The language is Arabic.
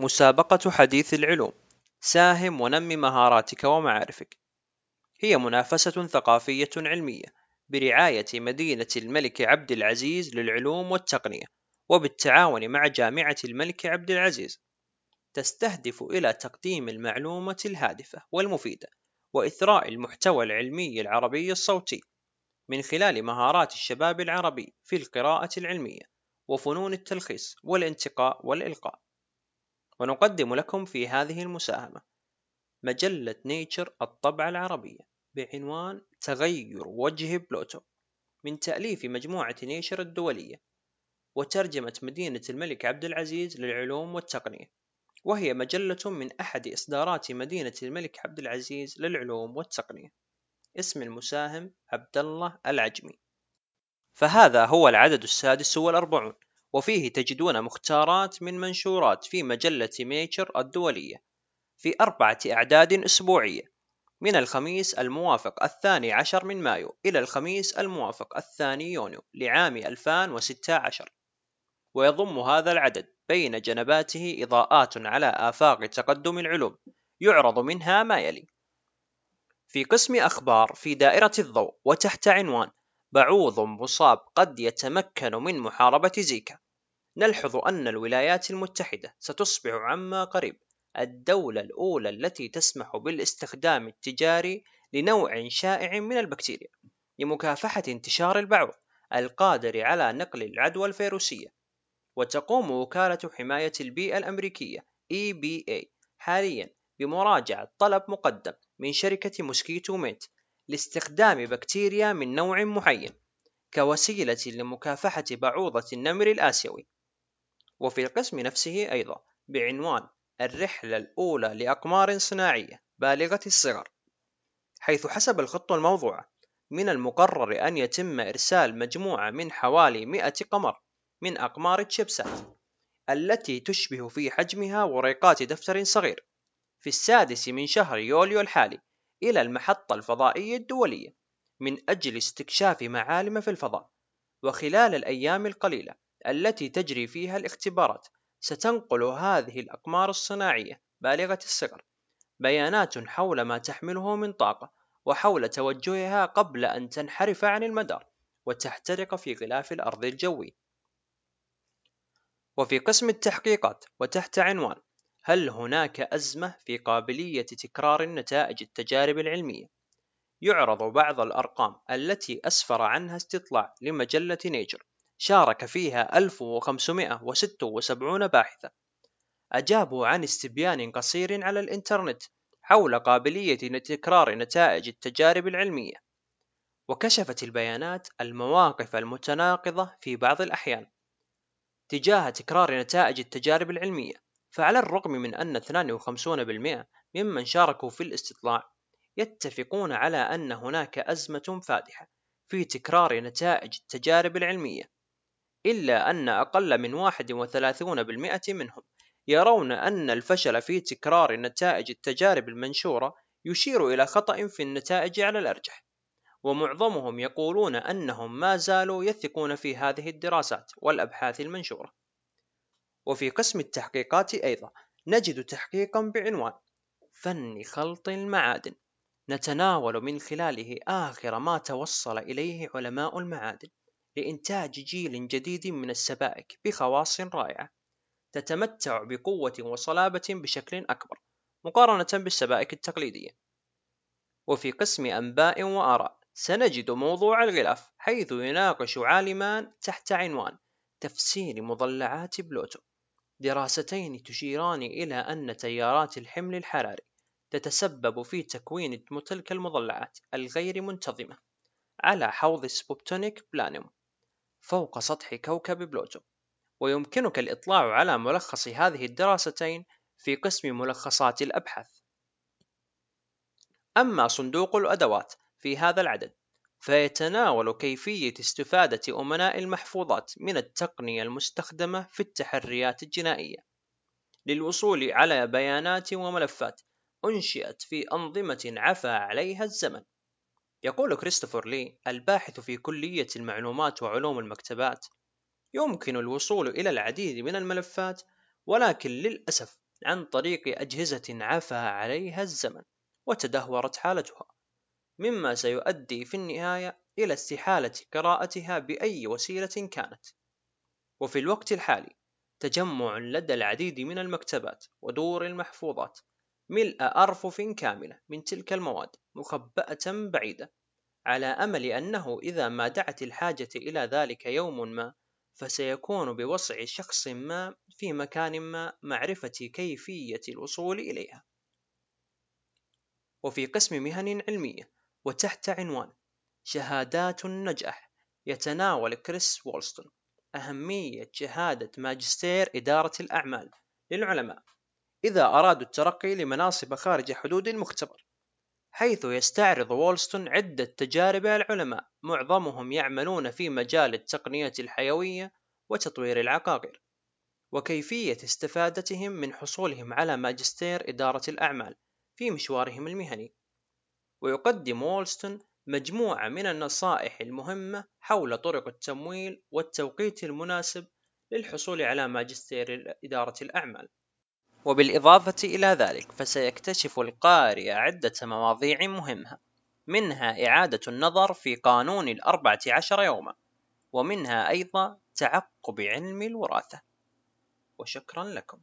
مسابقة حديث العلوم. ساهم ونمي مهاراتك ومعارفك. هي منافسة ثقافية علمية برعاية مدينة الملك عبد العزيز للعلوم والتقنية وبالتعاون مع جامعة الملك عبد العزيز. تستهدف إلى تقديم المعلومة الهادفة والمفيدة وإثراء المحتوى العلمي العربي الصوتي. من خلال مهارات الشباب العربي في القراءة العلمية وفنون التلخيص والانتقاء والإلقاء. ونقدم لكم في هذه المساهمة مجلة نيتشر الطبعة العربية بعنوان تغير وجه بلوتو من تأليف مجموعة نيتشر الدولية وترجمة مدينة الملك عبد العزيز للعلوم والتقنية وهي مجلة من أحد إصدارات مدينة الملك عبد العزيز للعلوم والتقنية. اسم المساهم عبد الله العجمي. فهذا هو العدد السادس والأربعون. وفيه تجدون مختارات من منشورات في مجلة ميتشر الدولية في أربعة أعداد أسبوعية. من الخميس الموافق الثاني عشر من مايو إلى الخميس الموافق الثاني يونيو لعام 2016 ويضم هذا العدد بين جنباته إضاءات على آفاق تقدم العلوم يعرض منها ما يلي. في قسم أخبار في دائرة الضوء وتحت عنوان بعوض مصاب قد يتمكن من محاربة زيكا. نلحظ أن الولايات المتحدة ستصبح عما قريب الدولة الأولى التي تسمح بالاستخدام التجاري لنوع شائع من البكتيريا. لمكافحة انتشار البعوض القادر على نقل العدوى الفيروسية وتقوم وكالة حماية البيئة الأمريكية EBA حاليا بمراجعة طلب مقدم من شركة موسكيتو ميت. لاستخدام بكتيريا من نوع معين كوسيلة لمكافحة بعوضة النمر الآسيوي. وفي القسم نفسه أيضا بعنوان الرحلة الأولى لأقمار صناعية بالغة الصغر. حيث حسب الخطة الموضوعة من المقرر أن يتم إرسال مجموعة من حوالي 100 قمر من أقمار الشيبسات التي تشبه في حجمها وريقات دفتر صغير في السادس من شهر يوليو الحالي. إلى المحطة الفضائية الدولية من أجل استكشاف معالم في الفضاء وخلال الأيام القليلة التي تجري فيها الاختبارات ستنقل هذه الأقمار الصناعية بالغة الصغر بيانات حول ما تحمله من طاقة وحول توجهها قبل أن تنحرف عن المدار وتحترق في غلاف الأرض الجوي. وفي قسم التحقيقات وتحت عنوان هل هناك أزمة في قابلية تكرار النتائج التجارب العلمية؟ يعرض بعض الأرقام التي أسفر عنها استطلاع لمجلة نيجر شارك فيها 1576 باحثا. أجابوا عن استبيان قصير على الإنترنت حول قابلية تكرار نتائج التجارب العلمية. وكشفت البيانات المواقف المتناقضة في بعض الأحيان تجاه تكرار نتائج التجارب العلمية. فعلى الرغم من أن 52% ممن شاركوا في الاستطلاع يتفقون على أن هناك أزمة فادحة في تكرار نتائج التجارب العلمية إلا أن أقل من 31% منهم يرون أن الفشل في تكرار نتائج التجارب المنشورة يشير إلى خطأ في النتائج على الأرجح ومعظمهم يقولون أنهم ما زالوا يثقون في هذه الدراسات والأبحاث المنشورة. وفي قسم التحقيقات أيضا. نجد تحقيقا بعنوان فن خلط المعادن. نتناول من خلاله آخر ما توصل إليه علماء المعادن لإنتاج جيل جديد من السبائك بخواص رائعة. تتمتع بقوة وصلابة بشكل أكبر مقارنة بالسبائك التقليدية. وفي قسم أنباء وآراء سنجد موضوع الغلاف حيث يناقش عالمان تحت عنوان تفسير مضلعات بلوتو. دراستين تشيران إلى أن تيارات الحمل الحراري تتسبب في تكوين تلك المضلعات الغير منتظمة على حوض سبوتنيك بلانوم فوق سطح كوكب بلوتو. ويمكنك الإطلاع على ملخص هذه الدراستين في قسم ملخصات الأبحاث. أما صندوق الأدوات في هذا العدد فيتناول كيفية استفادة أمناء المحفوظات من التقنية المستخدمة في التحريات الجنائية. للوصول على بيانات وملفات أنشئت في أنظمة عفى عليها الزمن. يقول كريستوفر لي الباحث في كلية المعلومات وعلوم المكتبات يمكن الوصول إلى العديد من الملفات ولكن للأسف عن طريق أجهزة عفى عليها الزمن وتدهورت حالتها. مما سيؤدي في النهاية إلى استحالة قراءتها بأي وسيلة كانت. وفي الوقت الحالي تجمع لدى العديد من المكتبات ودور المحفوظات ملء أرفف كاملة من تلك المواد مخبأة بعيدة على أمل أنه إذا ما دعت الحاجة إلى ذلك يوم ما فسيكون بوسع شخص ما في مكان ما معرفة كيفية الوصول إليها. وفي قسم مهن علمية وتحت عنوان شهادات النجاح يتناول كريس وولستون أهمية شهادة ماجستير إدارة الأعمال للعلماء إذا أرادوا الترقي لمناصب خارج حدود المختبر حيث يستعرض وولستون عدة تجارب العلماء معظمهم يعملون في مجال التقنية الحيوية وتطوير العقاقير وكيفية استفادتهم من حصولهم على ماجستير إدارة الأعمال في مشوارهم المهني. ويقدم وولستون مجموعة من النصائح المهمة حول طرق التمويل والتوقيت المناسب للحصول على ماجستير إدارة الأعمال. وبالإضافة إلى ذلك فسيكتشف القارئ عدة مواضيع مهمة منها إعادة النظر في قانون الأربعة عشر يوما ومنها أيضا تعقب علم الوراثة. وشكرا لكم.